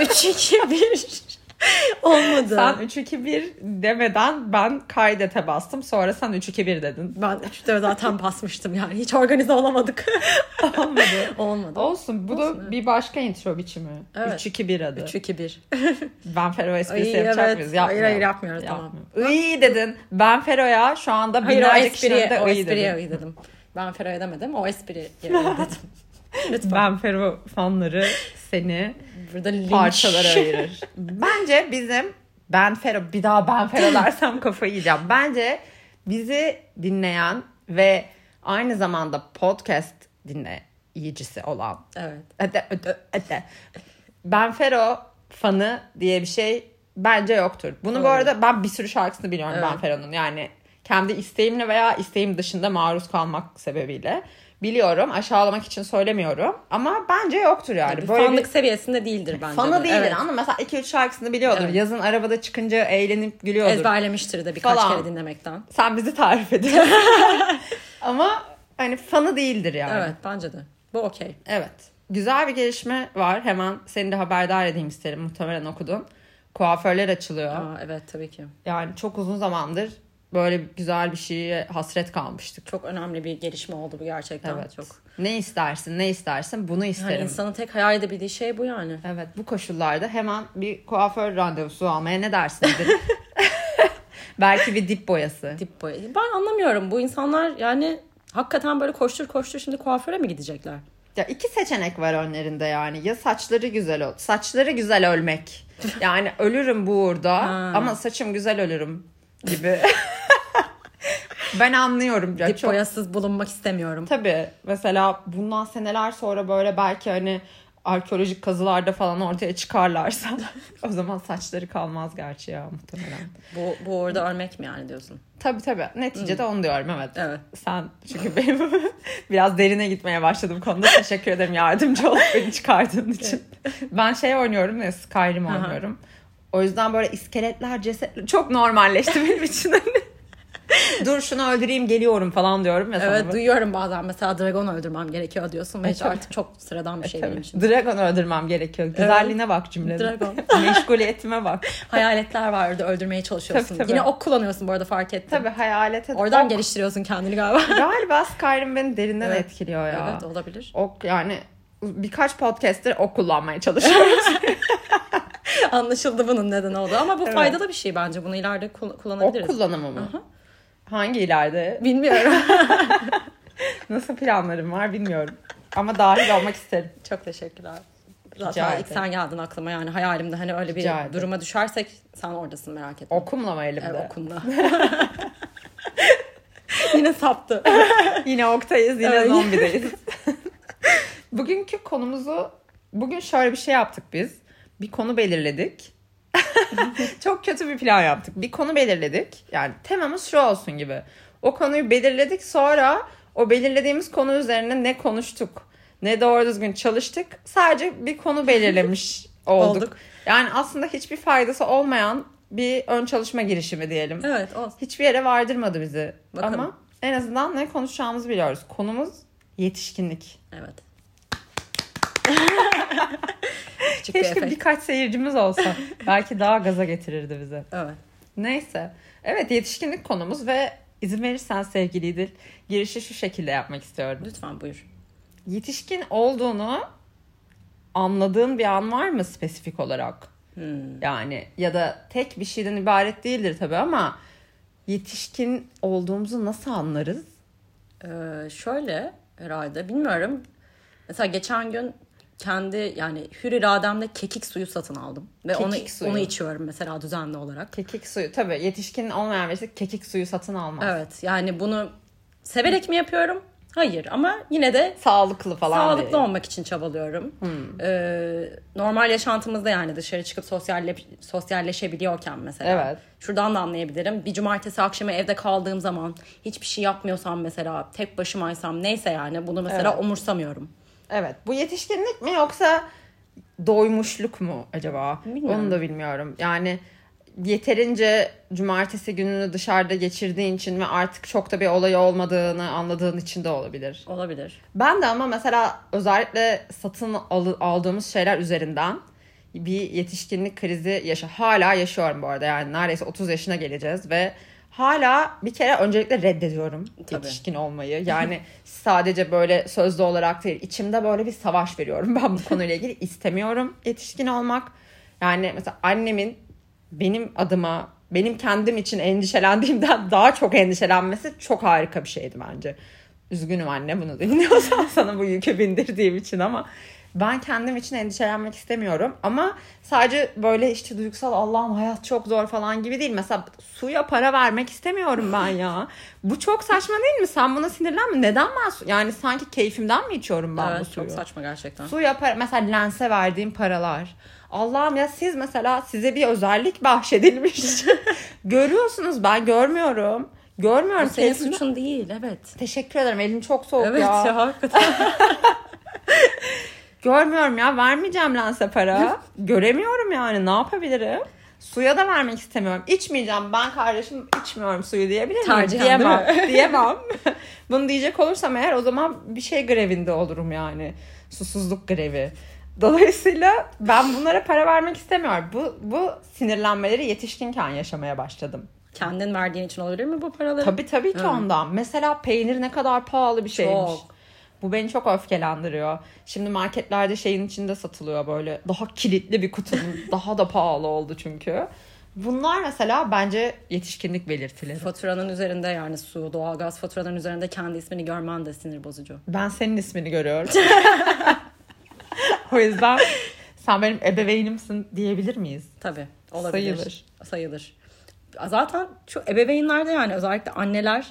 3 2 1 Olmadı. Sen 3-2-1 demeden ben kaydete bastım. Sonra sen 3-2-1 dedin. Ben 3'te zaten basmıştım yani. Hiç organize olamadık. Olmadı. Olmadı. Olsun. Bu Olsun, da bir başka intro biçimi. Evet. 3-2-1 adı. 3 2 1. Ben Fero esprisi Ay, yapacak evet. mıyız? Hayır, Yapmıyorum. hayır, yapmıyoruz, tamam. İyi dedin. Ben Fero'ya şu anda Hayır binlerce kişinin de o espriye dedim. dedim. Ben Fero'ya demedim. O espriye dedim. Lütfen. Ben Fero fanları seni Burada parçalara ayırır. Bence bizim ben Fero bir daha ben Fero dersem kafayı yiyeceğim. Bence bizi dinleyen ve aynı zamanda podcast dinleyicisi olan Evet. Hadi, hadi, hadi. Ben Fero fanı diye bir şey bence yoktur. Bunu bu Doğru. arada ben bir sürü şarkısını biliyorum Evet. Ben Fero'nun. Yani kendi isteğimle veya isteğim dışında maruz kalmak sebebiyle biliyorum. Aşağılamak için söylemiyorum. Ama bence yoktur yani. Bir Böyle fanlık bir seviyesinde değildir bence. fanı de. değildir Evet. ama mesela 2-3 şarkısını biliyordur. Evet. Yazın arabada çıkınca eğlenip gülüyordur. Ezberlemiştir de birkaç Falan. kere dinlemekten. Sen bizi tarif ediyorsun. ama hani fanı değildir yani. Evet bence de. Bu okey. Evet. Güzel bir gelişme var. Hemen seni de haberdar edeyim isterim. Muhtemelen okudun. Kuaförler açılıyor. Aa, evet tabii ki. Yani çok uzun zamandır böyle güzel bir şeye hasret kalmıştık. Çok önemli bir gelişme oldu bu gerçekten. Evet. Çok. Ne istersin, ne istersin bunu Yani isterim. insanın tek hayal edebildiği şey bu yani. Evet bu koşullarda hemen bir kuaför randevusu almaya ne dersin. Belki bir dip boyası. Dip boya. Ben anlamıyorum. Bu insanlar yani hakikaten böyle koştur koştur şimdi kuaföre mi gidecekler? Ya iki seçenek var önlerinde yani. Ya saçları güzel ol. Saçları güzel ölmek. Yani ölürüm bu uğurda Ha. ama saçım güzel ölürüm gibi. ben anlıyorum. Ya Dip çok- boyasız bulunmak istemiyorum. Tabii mesela bundan seneler sonra böyle belki hani arkeolojik kazılarda falan ortaya çıkarlarsa o zaman saçları kalmaz gerçi ya muhtemelen. Bu, bu orada ölmek mi yani diyorsun? Tabii tabii. Neticede onu diyorum evet. Evet. Sen çünkü benim biraz derine gitmeye başladım konuda. Teşekkür ederim yardımcı olup beni çıkardığın için. Ben şey oynuyorum ya Skyrim Aha. oynuyorum. O yüzden böyle iskeletler, cesetler çok normalleşti benim için. Dur şunu öldüreyim geliyorum falan diyorum ya sana. Evet duyuyorum bazen mesela dragon öldürmem gerekiyor diyorsun ve hiç tabii. artık çok sıradan bir şey benim için. Dragon öldürmem gerekiyor. Güzelliğine bak cümlenin. Dragon. Meşguliyetime bak. Hayaletler var orada öldürmeye çalışıyorsun. Tabii, tabii. Yine ok kullanıyorsun bu arada fark ettim. Tabii hayalete. Oradan ok- geliştiriyorsun kendini galiba. Galiba Skyrim beni derinden Evet. etkiliyor ya. evet olabilir. Ok yani birkaç podcaster ok kullanmaya çalışıyoruz. Anlaşıldı bunun neden oldu ama bu Evet. faydalı bir şey bence. Bunu ileride kul- ok kullanabiliriz. kullanımı mı? Hangi ileride? Bilmiyorum. Nasıl planlarım var bilmiyorum. Ama dahil olmak isterim. Çok teşekkürler. Rica Zaten ilk ederim. sen geldin aklıma yani hayalimde hani öyle bir Rica duruma düşersek sen oradasın merak etme. Okumla mı elimde? Evet, okunla. Yine saptı. Yine oktayız, yine Evet. zombideyiz. Bugünkü konumuzu, bugün şöyle bir şey yaptık biz. Bir konu belirledik. Çok kötü bir plan yaptık. Bir konu belirledik. Yani temamız şu olsun gibi. O konuyu belirledik sonra o belirlediğimiz konu üzerine ne konuştuk, ne doğru düzgün çalıştık. Sadece bir konu belirlemiş olduk. Olduk. Yani aslında hiçbir faydası olmayan bir ön çalışma girişimi diyelim. Evet olsun. Hiçbir yere vardırmadı bizi. Bakalım. Ama en azından ne konuşacağımızı biliyoruz. Konumuz yetişkinlik. Evet. Küçük bir Keşke efekt. birkaç seyircimiz olsa. Belki daha gaza getirirdi bizi. Evet. Neyse. Evet yetişkinlik konumuz ve izin verirsen sevgili İdil girişi şu şekilde yapmak istiyorum. Lütfen buyur. Yetişkin olduğunu anladığın bir an var mı spesifik olarak? Hmm. Yani ya da tek bir şeyden ibaret değildir tabii ama yetişkin olduğumuzu nasıl anlarız? Ee, şöyle herhalde bilmiyorum. Mesela geçen gün kendi yani hür irademle kekik suyu satın aldım. Ve Kekik onu, suyu. onu içiyorum mesela düzenli olarak. Kekik suyu. Tabii yetişkin olmayan birisi kekik suyu satın almaz. Evet yani bunu severek mi yapıyorum? Hayır ama yine de Sağlıklı falan sağlıklı diye. olmak için çabalıyorum. Ee, normal yaşantımızda yani dışarı çıkıp sosyalle, sosyalleşebiliyorken mesela. Evet. Şuradan da anlayabilirim. Bir cumartesi akşamı evde kaldığım zaman hiçbir şey yapmıyorsam mesela tek başımaysam neyse yani bunu mesela Evet. umursamıyorum. Evet. Bu yetişkinlik mi yoksa doymuşluk mu acaba? Bilmiyorum. Onu da bilmiyorum. Yani yeterince cumartesi gününü dışarıda geçirdiğin için ve artık çok da bir olay olmadığını anladığın için de olabilir. Olabilir. Ben de ama mesela özellikle satın al- aldığımız şeyler üzerinden bir yetişkinlik krizi yaşa hala yaşıyorum bu arada yani neredeyse 30 yaşına geleceğiz ve hala bir kere öncelikle reddediyorum Tabii. yetişkin olmayı. Yani sadece böyle sözlü olarak değil içimde böyle bir savaş veriyorum ben bu konuyla ilgili istemiyorum yetişkin olmak. Yani mesela annemin benim adıma benim kendim için endişelendiğimden daha çok endişelenmesi çok harika bir şeydi bence. Üzgünüm anne bunu dinliyorsan sana bu yükü bindirdiğim için ama ben kendim için endişelenmek istemiyorum. Ama sadece böyle işte duygusal Allah'ım hayat çok zor falan gibi değil. Mesela suya para vermek istemiyorum ben ya. bu çok saçma değil mi? Sen buna sinirlenme. Neden ben su? Yani sanki keyfimden mi içiyorum ben bu Evet suyu? çok saçma gerçekten. Suya para, mesela lense verdiğim paralar. Allah'ım ya siz mesela size bir özellik bahşedilmiş. Görüyorsunuz ben görmüyorum. Görmüyorum. Senin keyfimden- suçun değil evet. Teşekkür ederim. Elim çok soğuk Evet ya. ya, hakikaten. Görmüyorum ya. Vermeyeceğim lense para. Göremiyorum yani. Ne yapabilirim? Suya da vermek istemiyorum. İçmeyeceğim. Ben kardeşim içmiyorum suyu diyebilir miyim? Tercihen, Diyemem. Diyemem. Bunu diyecek olursam eğer o zaman bir şey grevinde olurum yani. Susuzluk grevi. Dolayısıyla ben bunlara para vermek istemiyorum. Bu, bu sinirlenmeleri yetişkinken yaşamaya başladım. Kendin verdiğin için olabilir mi bu paraları? Tabii tabii ki Hı. ondan. Mesela peynir ne kadar pahalı bir şeymiş. Çok. Bu beni çok öfkelendiriyor. Şimdi marketlerde şeyin içinde satılıyor böyle. Daha kilitli bir kutunun. daha da pahalı oldu çünkü. Bunlar mesela bence yetişkinlik belirtileri. Faturanın üzerinde yani su, doğalgaz faturalarının üzerinde kendi ismini görmen de sinir bozucu. Ben senin ismini görüyorum. o yüzden sen benim ebeveynimsin diyebilir miyiz? Tabii olabilir. Sayılır. Sayılır. Zaten şu ebeveynlerde yani özellikle anneler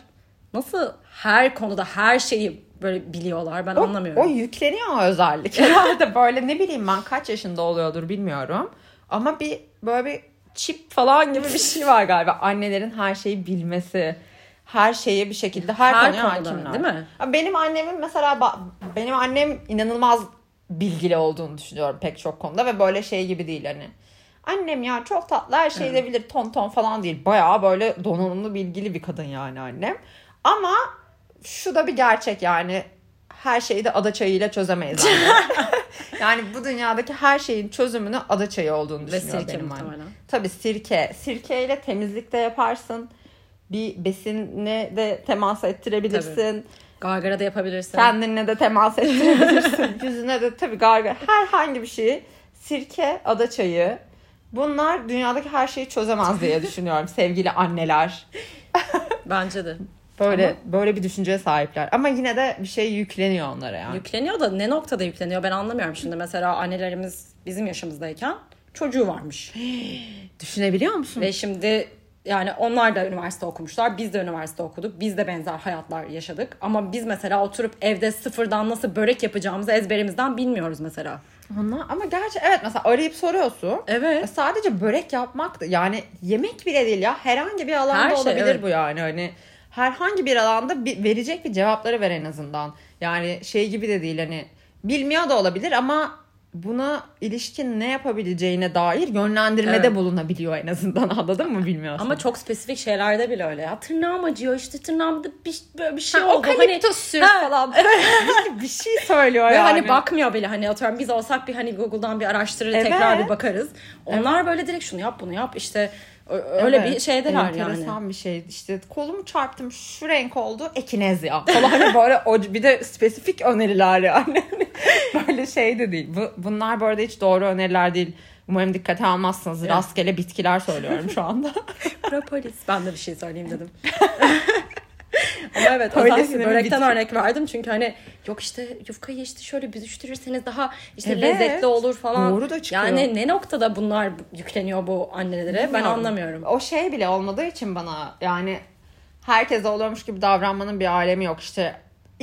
nasıl her konuda her şeyi böyle biliyorlar ben O, anlamıyorum. o yükleniyor özellik. Herhalde böyle ne bileyim ben kaç yaşında oluyordur bilmiyorum. Ama bir böyle bir çip falan gibi bir şey var galiba. Annelerin her şeyi bilmesi. Her şeye bir şekilde her, Her konuya konuda, hakimler. değil mi? Benim annemin mesela benim annem inanılmaz bilgili olduğunu düşünüyorum pek çok konuda ve böyle şey gibi değil hani. Annem ya çok tatlı her şeyi de bilir ton ton falan değil. Bayağı böyle donanımlı bilgili bir kadın yani annem. Ama şu da bir gerçek yani her şeyi de ada çayıyla çözemeyiz yani bu dünyadaki her şeyin çözümünü ada çayı olduğunu Ve düşünüyor sirke benim annem. Tabii sirke. Sirkeyle temizlik de yaparsın. Bir besine de temas ettirebilirsin. Gargara da yapabilirsin. Kendinle de temas ettirebilirsin. Yüzüne de tabii gargara. Herhangi bir şeyi sirke, ada çayı. Bunlar dünyadaki her şeyi çözemez diye düşünüyorum sevgili anneler. Bence de. Böyle böyle bir düşünceye sahipler. Ama yine de bir şey yükleniyor onlara yani. Yükleniyor da ne noktada yükleniyor ben anlamıyorum. Şimdi mesela annelerimiz bizim yaşımızdayken çocuğu varmış. Düşünebiliyor musun? Ve şimdi yani onlar da üniversite okumuşlar. Biz de üniversite okuduk. Biz de benzer hayatlar yaşadık. Ama biz mesela oturup evde sıfırdan nasıl börek yapacağımızı ezberimizden bilmiyoruz mesela. Ama, ama gerçi evet mesela arayıp soruyorsun. Evet. Sadece börek yapmak da yani yemek bile değil ya herhangi bir alanda Her şey, olabilir evet. bu yani hani herhangi bir alanda bir, verecek bir cevapları ver en azından. Yani şey gibi de değil hani bilmiyor da olabilir ama buna ilişkin ne yapabileceğine dair yönlendirmede Evet. bulunabiliyor en azından anladın mı bilmiyorsun. Ama çok spesifik şeylerde bile öyle ya. Tırnağım acıyor işte tırnağımda bir, böyle bir şey ha, oldu. okaliptus sür Ha, falan. bir, bir şey söylüyor Ve yani. hani bakmıyor bile hani atıyorum biz olsak bir hani Google'dan bir araştırır Evet. tekrar bir bakarız. Onlar böyle direkt şunu yap bunu yap işte öyle Evet. bir şeydeler yani. Enteresan bir şey. İşte kolumu çarptım şu renk oldu ekinezya falan hani böyle o, bir de spesifik öneriler yani. böyle şey de değil. Bu, bunlar bu arada hiç doğru öneriler değil. Umarım dikkate almazsınız. Evet. Rastgele bitkiler söylüyorum şu anda. Propolis. Ben de bir şey söyleyeyim dedim. Ama evet özellikle börekten bitki. örnek verdim. Çünkü hani yok işte yufkayı işte şöyle büzüştürürseniz daha işte Evet. lezzetli olur falan. Doğru da çıkıyor. Yani ne noktada bunlar yükleniyor bu annelere ben anlamıyorum. O şey bile olmadığı için bana yani herkese oluyormuş gibi davranmanın bir alemi yok. İşte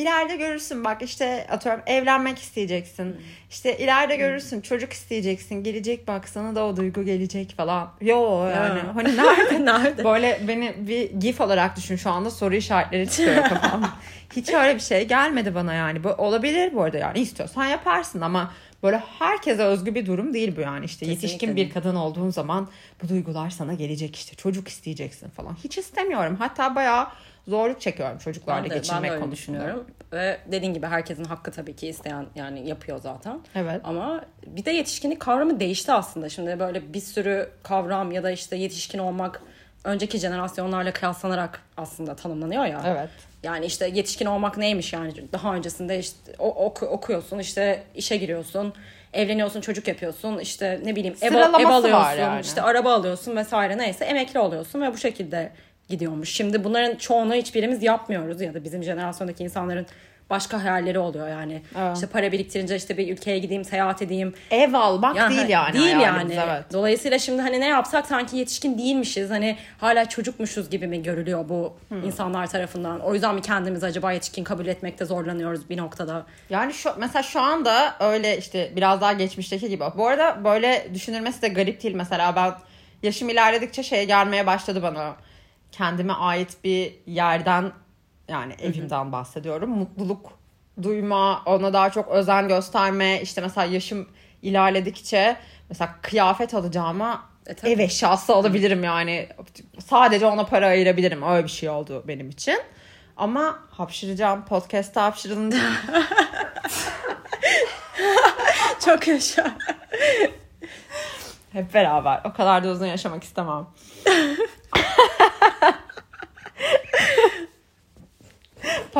ileride görürsün bak işte atıyorum evlenmek isteyeceksin. İşte ileride görürsün çocuk isteyeceksin. Gelecek bak sana da o duygu gelecek falan. Yo yani Ya. hani nerede? Nerede? Böyle beni bir gif olarak düşün şu anda soru işaretleri çıkıyor kafamda. Hiç öyle bir şey gelmedi bana yani. Bu olabilir bu arada yani istiyorsan yaparsın ama Böyle herkese özgü bir durum değil bu yani. işte Kesinlikle yetişkin bir kadın olduğun zaman bu duygular sana gelecek işte. Çocuk isteyeceksin falan. Hiç istemiyorum. Hatta bayağı zorluk çekiyorum çocuklarla Ben de, ben geçinmek de öyle konusunda. düşünüyorum. Ve dediğin gibi herkesin hakkı tabii ki isteyen yani yapıyor zaten. Evet. Ama bir de yetişkinlik kavramı değişti aslında. Şimdi böyle bir sürü kavram ya da işte yetişkin olmak önceki jenerasyonlarla kıyaslanarak aslında tanımlanıyor ya. Evet. Yani işte yetişkin olmak neymiş yani daha öncesinde işte o- oku- okuyorsun işte işe giriyorsun evleniyorsun çocuk yapıyorsun işte ne bileyim ev, ev alıyorsun yani. işte araba alıyorsun vesaire neyse emekli oluyorsun ve bu şekilde gidiyormuş. Şimdi bunların çoğunu hiçbirimiz yapmıyoruz ya da bizim jenerasyondaki insanların başka hayalleri oluyor yani. Evet. İşte para biriktirince işte bir ülkeye gideyim seyahat edeyim Ev almak yani değil yani. Değil yani. Evet. Dolayısıyla şimdi hani ne yapsak sanki yetişkin değilmişiz. Hani hala çocukmuşuz gibi mi görülüyor bu Hmm. insanlar tarafından? O yüzden mi kendimizi acaba yetişkin kabul etmekte zorlanıyoruz bir noktada? Yani şu mesela şu anda öyle işte biraz daha geçmişteki gibi. Bu arada böyle düşünülmesi de garip değil. Mesela ben yaşım ilerledikçe şey gelmeye başladı bana. Kendime ait bir yerden yani evimden bahsediyorum. Mutluluk duyma, ona daha çok özen gösterme. işte mesela yaşım ilerledikçe mesela kıyafet alacağıma E, tabii. ev eşyası alabilirim yani. Sadece ona para ayırabilirim. Öyle bir şey oldu benim için. Ama hapşıracağım. Podcast'ta hapşırılınca Çok yaşa. Hep beraber. O kadar da uzun yaşamak istemem.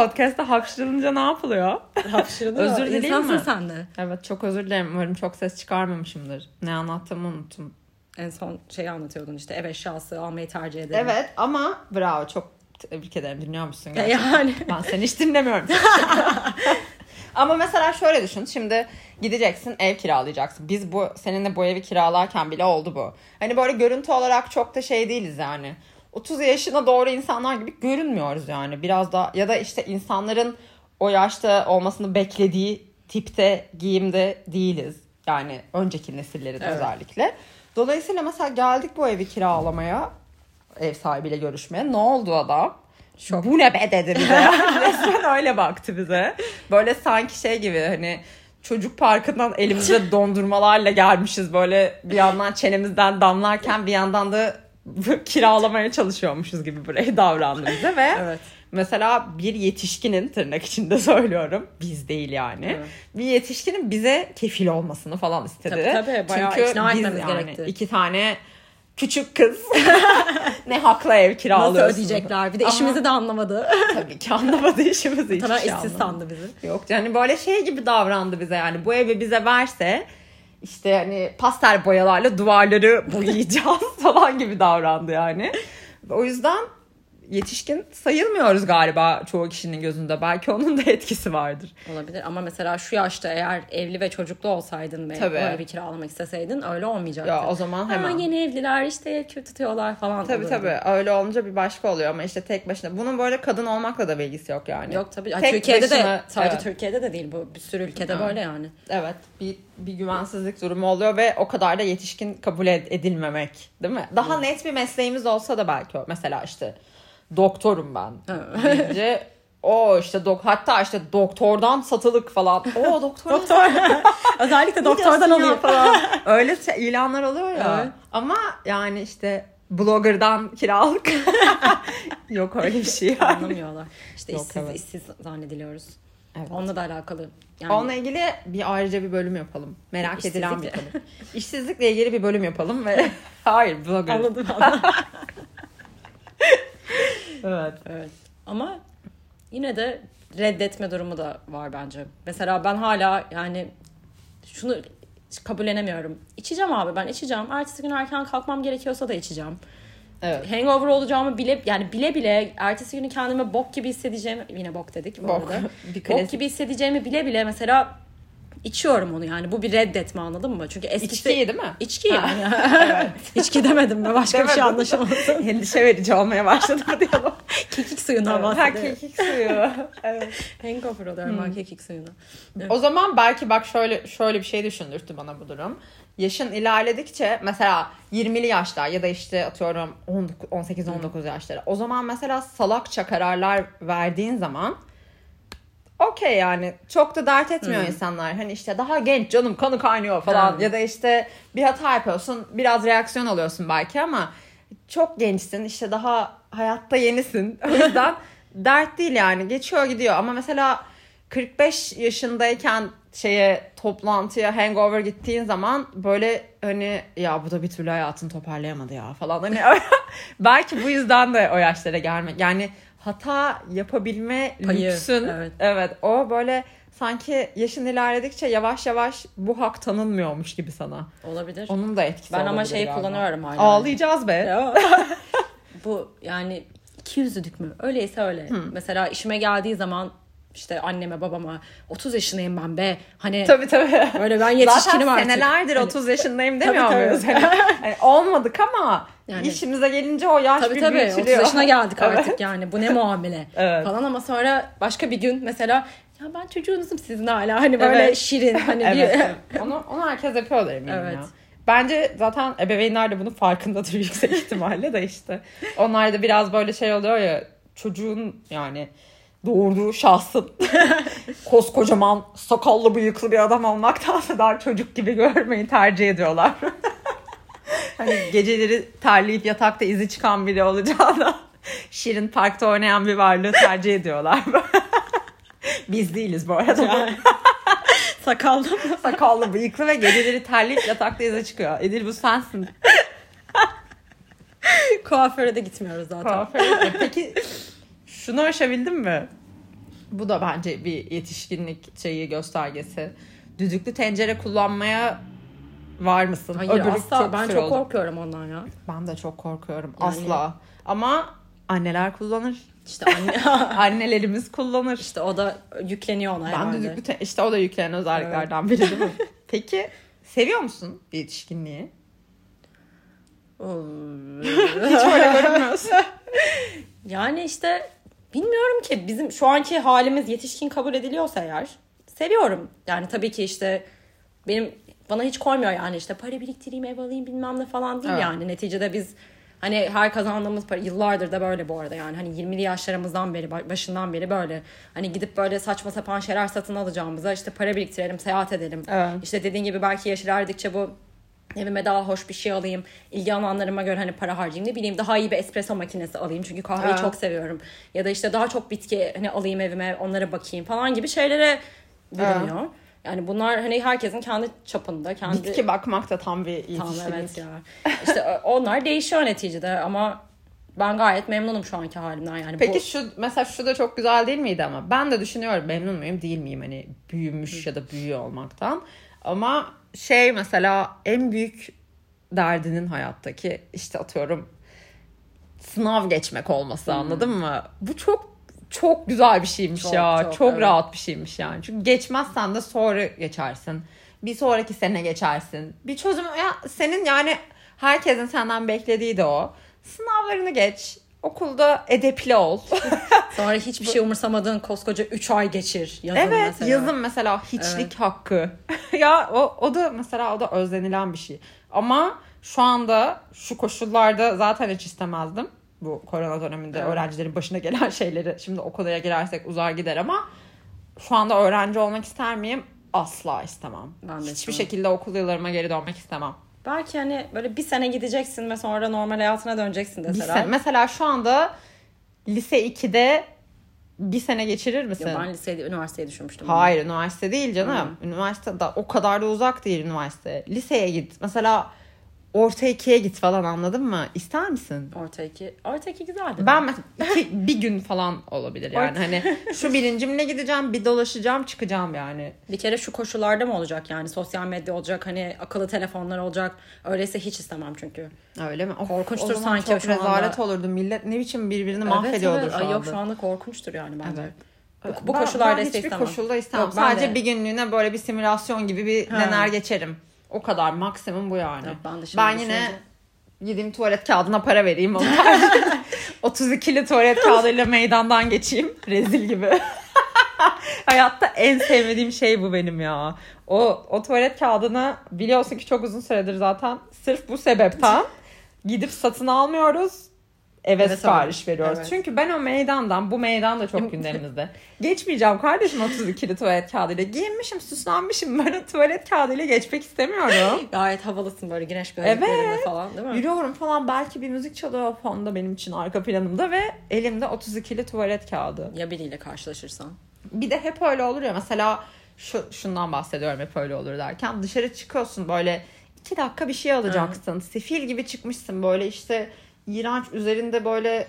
Podcast'ta hapşırılınca ne yapılıyor? Hapşırdı Özür dileyim mi? sen de. Evet çok özür dilerim. Umarım çok ses çıkarmamışımdır. Ne anlattığımı unuttum. En son şeyi anlatıyordun işte ev eşyası almayı tercih ederim. Evet ama bravo çok tebrik ederim. Dinliyor musun E gerçekten? Yani. Ben seni hiç dinlemiyorum. Ama mesela şöyle düşün. Şimdi gideceksin ev kiralayacaksın. Biz bu seninle bu evi kiralarken bile oldu bu. Hani böyle görüntü olarak çok da şey değiliz yani. 30 yaşına doğru insanlar gibi görünmüyoruz yani. Biraz da ya da işte insanların o yaşta olmasını beklediği tipte giyimde değiliz. Yani önceki nesillerin Evet. özellikle. Dolayısıyla mesela geldik bu evi kiralamaya ev sahibiyle görüşmeye. Ne oldu adam? Bu ne be dedi bize. Resmen öyle baktı bize. Böyle sanki şey gibi hani çocuk parkından elimizde dondurmalarla gelmişiz. Böyle bir yandan çenemizden damlarken bir yandan da kiralamaya çalışıyormuşuz gibi buraya davrandı bize ve Evet. mesela bir yetişkinin tırnak içinde söylüyorum biz değil yani Evet. bir yetişkinin bize kefil olmasını falan istedi. Tabii, tabii. Bayağı Çünkü ikna biz yani gerekti. iki tane küçük kız ne hakla ev Nasıl kiralıyorsun. ödeyecekler? Bir de Ama işimizi de anlamadı. tabii ki anlamadı işimizi hiç Tamamen şey işsiz sandı bizi. Yok yani böyle şey gibi davrandı bize yani bu evi bize verse işte hani pastel boyalarla duvarları boyayacağız falan gibi davrandı yani. O yüzden yetişkin sayılmıyoruz galiba çoğu kişinin gözünde. Belki onun da etkisi vardır. Olabilir ama mesela şu yaşta eğer evli ve çocuklu olsaydın ve Tabii. o evi kiralamak isteseydin öyle olmayacaktı. Ya o zaman hemen. yeni evliler işte ev tutuyorlar falan. Tabii olurdu. tabii öyle olunca bir başka oluyor ama işte tek başına. Bunun böyle kadın olmakla da bir ilgisi yok yani. Yok tabii. Tek Türkiye'de de başına- sadece evet. Türkiye'de de değil bu. Bir sürü ülkede Evet. böyle yani. Evet bir, bir güvensizlik durumu oluyor ve o kadar da yetişkin kabul ed- edilmemek değil mi? Daha net bir mesleğimiz olsa da belki o. Mesela işte doktorum ben deyince o işte dok hatta işte doktordan satılık falan. O doktor. Doktor. Özellikle doktordan ya alayım. falan. Öyle şey- ilanlar oluyor ya. Evet. Ama yani işte blogger'dan kiralık. Yok öyle bir şey yani. Anlamıyorlar. İşte Yok, işsiz, evet. işsiz zannediliyoruz. Evet. Onunla da alakalı. Yani Onunla ilgili bir ayrıca bir bölüm yapalım. Merak İşsizlikle. edilen bir konu. İşsizlikle ilgili bir bölüm yapalım ve hayır blogger. anladım anladım. Evet. evet. Ama yine de reddetme durumu da var bence. Mesela ben hala yani şunu kabullenemiyorum. İçeceğim abi ben içeceğim. Ertesi gün erken kalkmam gerekiyorsa da içeceğim. Evet. Hangover olacağımı bile yani bile bile ertesi günü kendime bok gibi hissedeceğimi yine bok dedik bu Bok. arada. Bok gibi hissedeceğimi bile bile mesela içiyorum onu yani. Bu bir reddetme anladın mı? Çünkü eskisi İçkiyi değil mi? İçki yani. İçki demedim ben başka bir şey Demedim. anlaşılmasın. Endişe verici olmaya başladı diyalog. Kekik suyundan ha, bahsediyorum. kekik suyu. Evet. Hangover oluyorum ben kekik suyuna. O zaman belki bak şöyle şöyle bir şey düşündürttü bana bu durum. Yaşın ilerledikçe mesela 20'li yaşlar ya da işte atıyorum 18-19 yaşları. O zaman mesela salakça kararlar verdiğin zaman okey yani çok da dert etmiyor insanlar. Hani işte daha genç canım kanı kaynıyor falan Evet. ya da işte bir hata yapıyorsun biraz reaksiyon alıyorsun belki ama çok gençsin işte daha hayatta yenisin. O yüzden dert değil yani geçiyor gidiyor ama mesela 45 yaşındayken şeye toplantıya hangover gittiğin zaman böyle hani ya bu da bir türlü hayatını toparlayamadı ya falan hani belki bu yüzden de o yaşlara gelmek yani hata yapabilme Payı, lüksün evet. evet o böyle sanki yaşın ilerledikçe yavaş yavaş bu hak tanınmıyormuş gibi sana. Olabilir. Onun da etkisi Ben ama olabilir şey galiba. kullanıyorum hala. Ağlayacağız be. Bu yani iki yüzlülük mü? Öyleyse öyle. Mesela işime geldiği zaman işte anneme babama 30 yaşındayım ben be. Hani Tabii tabii. böyle ben yetişkinim Zaten artık. senelerdir Hani- 30 yaşındayım demiyor Tabii, tabii. muyuz? Hani, hani olmadık ama Yani- işimize gelince o yaş Tabii bir tabii 30 büyütülüyor. yaşına geldik Evet. artık yani. Bu ne muamele Evet. falan ama sonra başka bir gün mesela ya ben çocuğunuzum sizin hala hani böyle Evet. şirin hani Evet, bir evet. Onu, onu herkes yapıyorlar eminim Evet. ya. Bence zaten ebeveynler de bunun farkındadır yüksek ihtimalle de işte. Onlar da biraz böyle şey oluyor ya çocuğun yani doğurduğu şahsın koskocaman sakallı bıyıklı bir adam olmaktansa daha çocuk gibi görmeyi tercih ediyorlar. hani geceleri terleyip yatakta izi çıkan biri olacağına Şirin Park'ta oynayan bir varlığı tercih ediyorlar. Biz değiliz bu arada. sakallı. Sakallı, bıyıklı ve geceleri terleyip yatakta ize çıkıyor. Edil bu sensin. Kuaföre de gitmiyoruz zaten. Kuaför. Peki şunu aşabildin mi? Bu da bence bir yetişkinlik şeyi göstergesi. Düdüklü tencere kullanmaya var mısın? Hayır Öbürü asla ben küfür çok oldu. korkuyorum ondan ya. Ben de çok korkuyorum. Yani- Asla. Ama anneler kullanır. İşte anne Annelerimiz kullanır. işte o da yükleniyor ona Ben herhalde. düdüklü te- işte o da yüklenen özelliklerden biri değil mi? Peki seviyor musun yetişkinliği? Hiç öyle görünmüyorsun. Yani işte bilmiyorum ki bizim şu anki halimiz yetişkin kabul ediliyorsa eğer seviyorum. Yani tabii ki işte benim bana hiç koymuyor yani işte para biriktireyim ev alayım bilmem ne falan değil Evet. yani. Neticede biz hani her kazandığımız para yıllardır da böyle bu arada yani hani 20'li yaşlarımızdan beri başından beri böyle hani gidip böyle saçma sapan şeyler satın alacağımıza işte para biriktirelim seyahat edelim. Evet. İşte dediğin gibi belki yaş ilerledikçe bu evime daha hoş bir şey alayım. ilgi alanlarıma göre hani para harcayayım ne bileyim daha iyi bir espresso makinesi alayım. Çünkü kahveyi Evet. çok seviyorum. Ya da işte daha çok bitki hani alayım evime onlara bakayım falan gibi şeylere bürünüyor. Yani bunlar hani herkesin kendi çapında, kendi Bitki bakmak da tam bir yetişkinlik. Tamam evet ya. İşte onlar değişiyor neticede ama ben gayet memnunum şu anki halimden yani. Peki Bu- şu mesela şu da çok güzel değil miydi ama ben de düşünüyorum memnun muyum değil miyim hani büyümüş ya da büyüyor olmaktan. Ama şey mesela en büyük derdinin hayattaki işte atıyorum sınav geçmek olması anladın mı? Bu çok çok güzel bir şeymiş Çok, ya. çok, Çok, evet. rahat bir şeymiş yani. Çünkü geçmezsen de sonra geçersin. Bir sonraki sene geçersin. Bir çözüm ya senin yani herkesin senden beklediği de o. Sınavlarını geç. Okulda edepli ol. Sonra hiçbir şey umursamadığın koskoca 3 ay geçir yazın evet mesela. yazın mesela hiçlik hakkı. ya o, o da mesela o da özlenilen bir şey. Ama şu anda şu koşullarda zaten hiç istemezdim. Bu korona döneminde Evet. öğrencilerin başına gelen şeyleri. Şimdi o konuya girersek uzar gider ama şu anda öğrenci olmak ister miyim? Asla istemem. Ben Hiçbir istemem. şekilde okul yıllarıma geri dönmek istemem. Belki hani böyle bir sene gideceksin ve sonra normal hayatına döneceksin Bir deseler. sene, mesela şu anda lise 2'de bir sene geçirir misin? Yo, ben liseyde, üniversiteyi düşünmüştüm. Hayır üniversite değil canım. Üniversite da o kadar da uzak değil üniversite. Liseye git. Mesela orta ikiye git falan anladın mı? İster misin? Orta iki. Orta iki güzeldi. Ben mesela iki, bir gün falan olabilir yani. Orta- Hani şu bilincimle gideceğim, bir dolaşacağım, çıkacağım yani. Bir kere şu koşullarda mı olacak yani sosyal medya olacak hani akıllı telefonlar olacak öyleyse hiç istemem çünkü. Öyle mi? Of, Korkunçtur o sanki çok şu anda. rezalet olurdu. Millet ne biçim birbirini mahvediyordur evet, şu anda. Yok şu anda korkunçtur yani bence. Evet. Bu, bu Ben- koşullarda ben hiçbir istemem. koşulda istemem. Yok, Sadece de. bir günlüğüne böyle bir simülasyon gibi bir Ha. dener geçerim. O kadar maksimum bu yani. Yok, ben de şimdi ben yine gideyim tuvalet kağıdına para vereyim. Onun haricinde 32'li tuvalet kağıdıyla meydandan geçeyim. Rezil gibi. Hayatta en sevmediğim şey bu benim ya. O, o tuvalet kağıdını biliyorsun ki çok uzun süredir zaten sırf bu sebepten gidip satın almıyoruz. Eve Evet, sipariş öyle. veriyoruz. Evet. Çünkü ben o meydandan, bu meydan da çok gündemimizde. Geçmeyeceğim kardeşim 32'li tuvalet kağıdıyla. Giyinmişim, süslenmişim. Ben tuvalet kağıdıyla geçmek istemiyorum. Gayet havalısın böyle güneş gözlüklerinde Evet. falan değil mi? Yürüyorum falan belki bir müzik çalıyor fonda benim için arka planımda ve elimde 32'li tuvalet kağıdı. Ya biriyle karşılaşırsan. Bir de hep öyle olur ya mesela şu şundan bahsediyorum hep öyle olur derken dışarı çıkıyorsun böyle iki dakika bir şey alacaksın. Sefil gibi çıkmışsın böyle işte iğrenç üzerinde böyle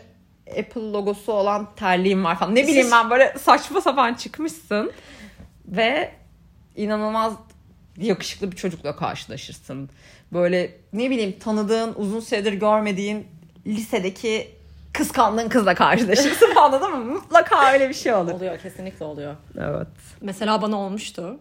Apple logosu olan terliğim var falan. Ne bileyim ben böyle saçma sapan çıkmışsın ve inanılmaz yakışıklı bir çocukla karşılaşırsın. Böyle ne bileyim tanıdığın uzun süredir görmediğin lisedeki kıskandığın kızla karşılaşırsın anladın mı? Mutlaka öyle bir şey olur. Oluyor kesinlikle oluyor. Evet. Mesela bana olmuştu.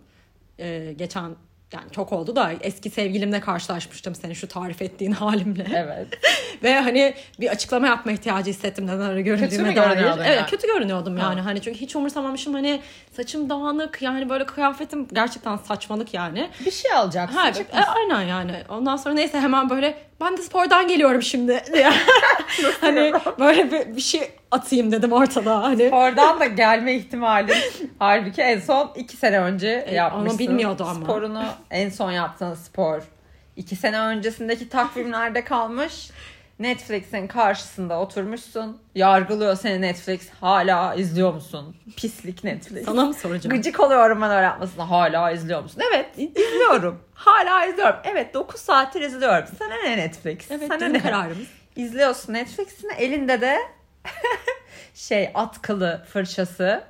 Ee, geçen yani çok oldu da eski sevgilimle karşılaşmıştım senin şu tarif ettiğin halimle. Evet. Ve hani bir açıklama yapma ihtiyacı hissettim neden öyle göründüğüme dair. Evet yani? kötü görünüyordum yani. Ha. Hani çünkü hiç umursamamışım hani saçım dağınık yani böyle kıyafetim gerçekten saçmalık yani. Bir şey alacaksın. Ha, e, aynen yani. Ondan sonra neyse hemen böyle ben de spordan geliyorum şimdi diye. hani böyle bir, bir şey atayım dedim ortada. Hani Oradan da gelme ihtimali. Halbuki en son iki sene önce E, yapmışsın. ama bilmiyordu ama. Sporunu en son yaptığın spor. iki sene öncesindeki takvimlerde kalmış. Netflix'in karşısında oturmuşsun. Yargılıyor seni Netflix. Hala izliyor musun? Pislik Netflix. sana mı soracağım? Gıcık oluyorum ben öyle yapmasına. Hala izliyor musun? Evet izliyorum. Hala izliyorum. Evet 9 saattir izliyorum. Sana ne Netflix? Evet Sana ne? kararımız. İzliyorsun Netflix'in elinde de şey atkılı fırçası.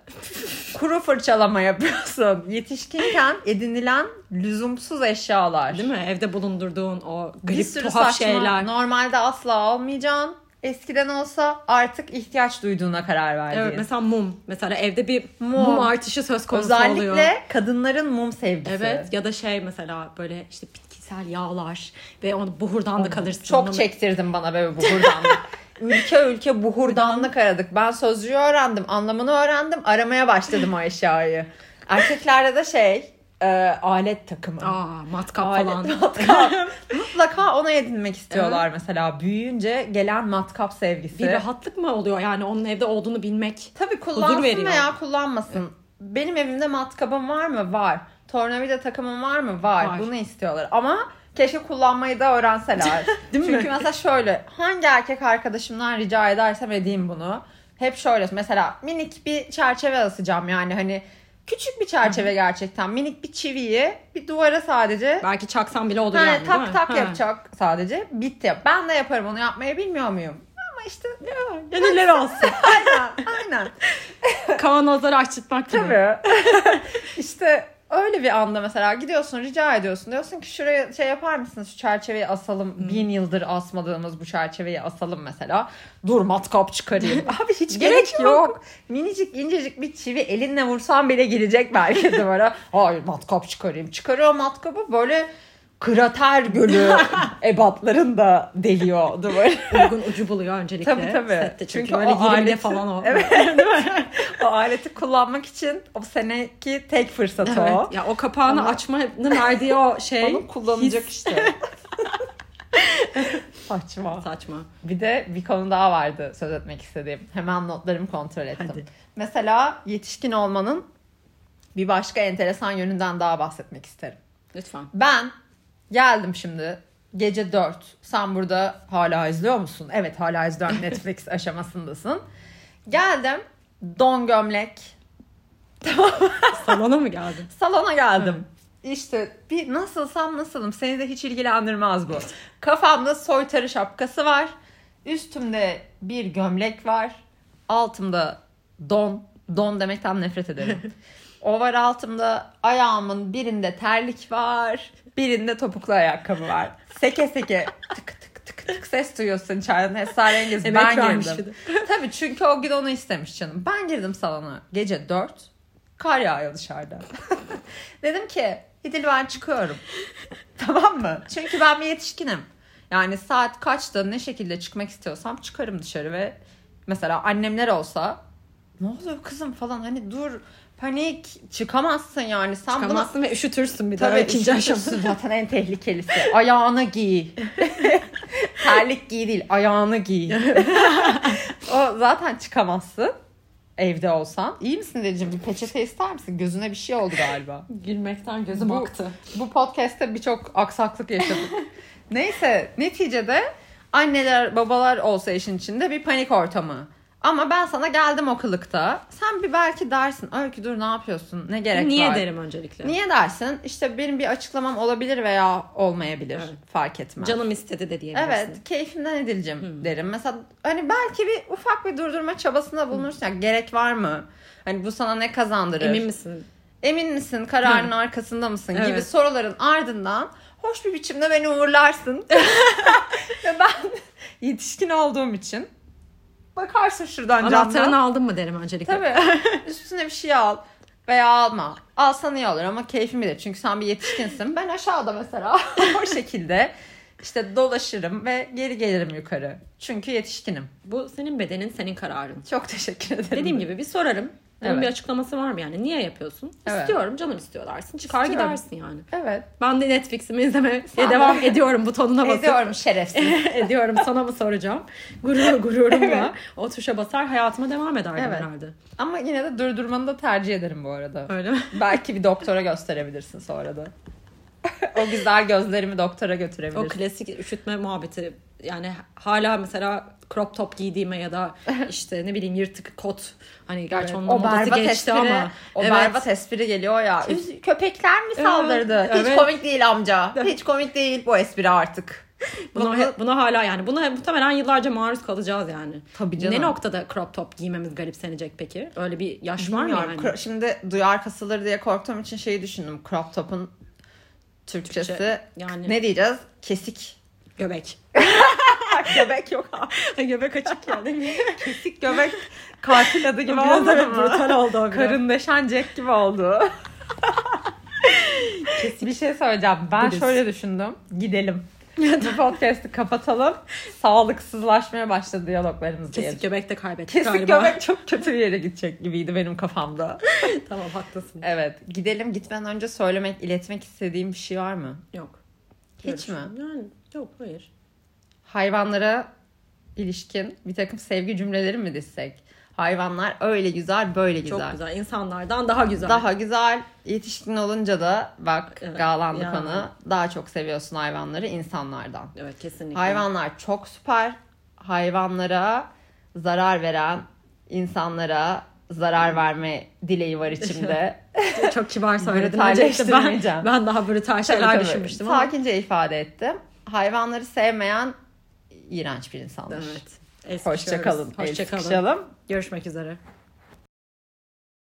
Kuru fırçalama yapıyorsun. Yetişkinken edinilen lüzumsuz eşyalar. Değil mi? Evde bulundurduğun o garip tuhaf saçma. şeyler. Normalde asla almayacaksın. Eskiden olsa artık ihtiyaç duyduğuna karar verdiğin. Evet mesela mum. Mesela evde bir Mum. mum, artışı söz konusu Özellikle oluyor. kadınların mum sevgisi. Evet ya da şey mesela böyle işte bitkisel yağlar ve onu buhurdan da kalırsın. Çok Onu- çektirdin bana böyle buhurdanlık. ülke ülke buhurdanlık aradık. Ben sözcüğü öğrendim, anlamını öğrendim. Aramaya başladım o eşyayı. Erkeklerde de şey, e, alet takımı. Aa matkap Alet, falan. matkap. Mutlaka ona edinmek istiyorlar mesela. Büyüyünce gelen matkap sevgisi. Bir rahatlık mı oluyor yani onun evde olduğunu bilmek? Tabii kullansın veya kullanmasın. Benim evimde matkabım var mı? Var. Tornavida takımım var mı? Var. Var. Bunu istiyorlar. Ama keşke kullanmayı da öğrenseler. Değil mi? Çünkü mesela şöyle hangi erkek arkadaşımdan rica edersem edeyim bunu. Hep şöyle mesela minik bir çerçeve asacağım yani hani küçük bir çerçeve gerçekten minik bir çiviyi bir duvara sadece Belki çaksan bile olur yani, yani tak tak Ha. yapacak sadece bitti. Ben de yaparım onu yapmayı bilmiyor muyum? Ama işte Gönülleri olsun. aynen aynen. Kavanozları açtırtmak gibi. Tabii. işte öyle bir anda mesela gidiyorsun rica ediyorsun. Diyorsun ki şuraya şey yapar mısınız şu çerçeveyi asalım. Bin yıldır asmadığımız bu çerçeveyi asalım mesela. Dur matkap çıkarayım. Abi hiç gerek, Gerek yok. Minicik incecik bir çivi elinle vursan bile girecek belki duvara. Hayır matkap çıkarayım. Çıkarıyor matkabı böyle krater gölü ebatlarında deliyor duvarı. Uygun ucu buluyor öncelikle. Tabii tabii. Sette çünkü, Çünkü o 20'de aleti- falan o. Evet. o aleti kullanmak için o seneki tek fırsatı o. Evet. Ya o kapağını Ama- açmanın verdiği o şey Onu kullanacak his- işte. Saçma. Saçma. Bir de bir konu daha vardı söz etmek istediğim. Hemen notlarımı kontrol ettim. Hadi. Mesela yetişkin olmanın bir başka enteresan yönünden daha bahsetmek isterim. Lütfen. Ben geldim şimdi gece 4. Sen burada hala izliyor musun? Evet hala izliyorum Netflix aşamasındasın. Geldim don gömlek Salona mı geldin? salona geldim. İşte bir nasılsam nasılım seni de hiç ilgilendirmez bu. Kafamda soytarı şapkası var. Üstümde bir gömlek var. Altımda don. Don demekten nefret ederim. O var altımda ayağımın birinde terlik var. Birinde topuklu ayakkabı var. Seke seke tık tık tık tık ses duyuyorsun içeriden esrarengiz. Emek Ben girdim. Tabii çünkü o gün onu istemiş canım. Ben girdim salona gece 4. Kar yağıyor dışarıda. Dedim ki İdil ben çıkıyorum. tamam mı? Çünkü ben bir yetişkinim. Yani saat kaçta ne şekilde çıkmak istiyorsam çıkarım dışarı ve mesela annemler olsa ne oluyor kızım falan hani dur panik çıkamazsın yani sen buna Çıkamazsın ve üşütürsün bir. Tabii ikinci üşütürsün aşama. zaten en tehlikelisi. Ayağına giy. Terlik giy değil ayağını giy. o zaten çıkamazsın. Evde olsan. İyi misin Decim? Bir peçete ister misin? Gözüne bir şey oldu galiba. Gülmekten gözüm Bu- aktı. Bu podcast'te birçok aksaklık yaşadık. Neyse neticede anneler babalar olsa işin içinde bir panik ortamı. Ama ben sana geldim o kılıkta. Sen bir belki dersin. Öykü dur ne yapıyorsun? Ne gerek Niye var? derim öncelikle? Niye dersin? İşte benim bir açıklamam olabilir veya olmayabilir. Evet. Fark etmez. Canım istedi de diyebilirsin. Evet, keyfimden edileceğim derim. Mesela hani belki bir ufak bir durdurma çabasında bulunursun. Ya, gerek var mı? Hani bu sana ne kazandırır? Emin misin? Emin misin? Kararın arkasında mısın? Gibi Evet. soruların ardından hoş bir biçimde beni uğurlarsın. Ve ben yetişkin olduğum için bakarsın şuradan Anahtarını camdan. aldın mı derim öncelikle. Tabii. Üstüne bir şey al. Veya alma. Alsan iyi olur ama keyfim bilir. Çünkü sen bir yetişkinsin. Ben aşağıda mesela o şekilde işte dolaşırım ve geri gelirim yukarı. Çünkü yetişkinim. Bu senin bedenin, senin kararın. Çok teşekkür ederim. Dediğim gibi bir sorarım. Bunun Evet. bir açıklaması var mı yani? Niye yapıyorsun? Evet. İstiyorum, canım istiyor dersin. Çıkar İstiyorum. gidersin yani. Evet. Ben de Netflix'imi izlemeye devam de- ediyorum butonuna basıp. Ediyorum şerefsiz. ediyorum sana mı soracağım? Gurur gururumla o tuşa basar hayatıma devam ederdim Evet. herhalde. ama yine de durdurmanı da tercih ederim bu arada. Öyle mi? Belki bir doktora gösterebilirsin sonra da. o güzel gözlerimi doktora O götürebilirsin. klasik üşütme muhabbeti yani hala mesela crop top giydiğime ya da işte ne bileyim yırtık kot hani gerçi onun o modası geçti espri, ama o evet. berbat espri geliyor ya. Üz- köpekler mi saldırdı? Evet, Hiç evet. komik değil amca. Hiç komik değil bu espri artık. Buna, buna hala yani buna muhtemelen yıllarca maruz kalacağız yani. Tabii canım. Ne noktada crop top giymemiz garipsenecek peki? Öyle bir yaş var mı Bilmiyorum. yani? Şimdi duyar kasılır diye korktuğum için şeyi düşündüm. Crop top'un Türkçesi Türkçe, yani- ne diyeceğiz? Kesik. Göbek. göbek yok abi. Göbek açık ya değil mi? Kesik göbek katil adı gibi Biraz evet mı? brutal oldu. Karın deşen Jack gibi oldu. bir şey söyleyeceğim. Ben Buddhist. şöyle düşündüm. Gidelim. Bu podcast'ı kapatalım. Sağlıksızlaşmaya başladı diyaloglarımız diye. Kesik göbek de kaybettik Kesik galiba. göbek çok kötü bir yere gidecek gibiydi benim kafamda. tamam haklısın. Evet. Gidelim gitmeden önce söylemek, iletmek istediğim bir şey var mı? Yok. Hiç Görüşürüz. mi? Yani yok hayır. Hayvanlara ilişkin bir takım sevgi cümleleri mi dizsek? Hayvanlar öyle güzel, böyle güzel. Çok güzel. İnsanlardan daha güzel. Daha güzel. Yetişkin olunca da bak Evet. Galanlı Ya. konu daha çok seviyorsun hayvanları insanlardan. Evet kesinlikle. Hayvanlar çok süper. Hayvanlara zarar veren insanlara zarar verme dileği var içimde. Çok kibar. Brutalleştirmeyeceğim. Ben, ben daha brutal şeyler düşünmüştüm ama. Sakince ifade ettim. Hayvanları sevmeyen iğrenç bir insandır. Evet. El Hoşça sıkışıyoruz. kalın. El Hoşça kalın. sıkışalım. Görüşmek üzere.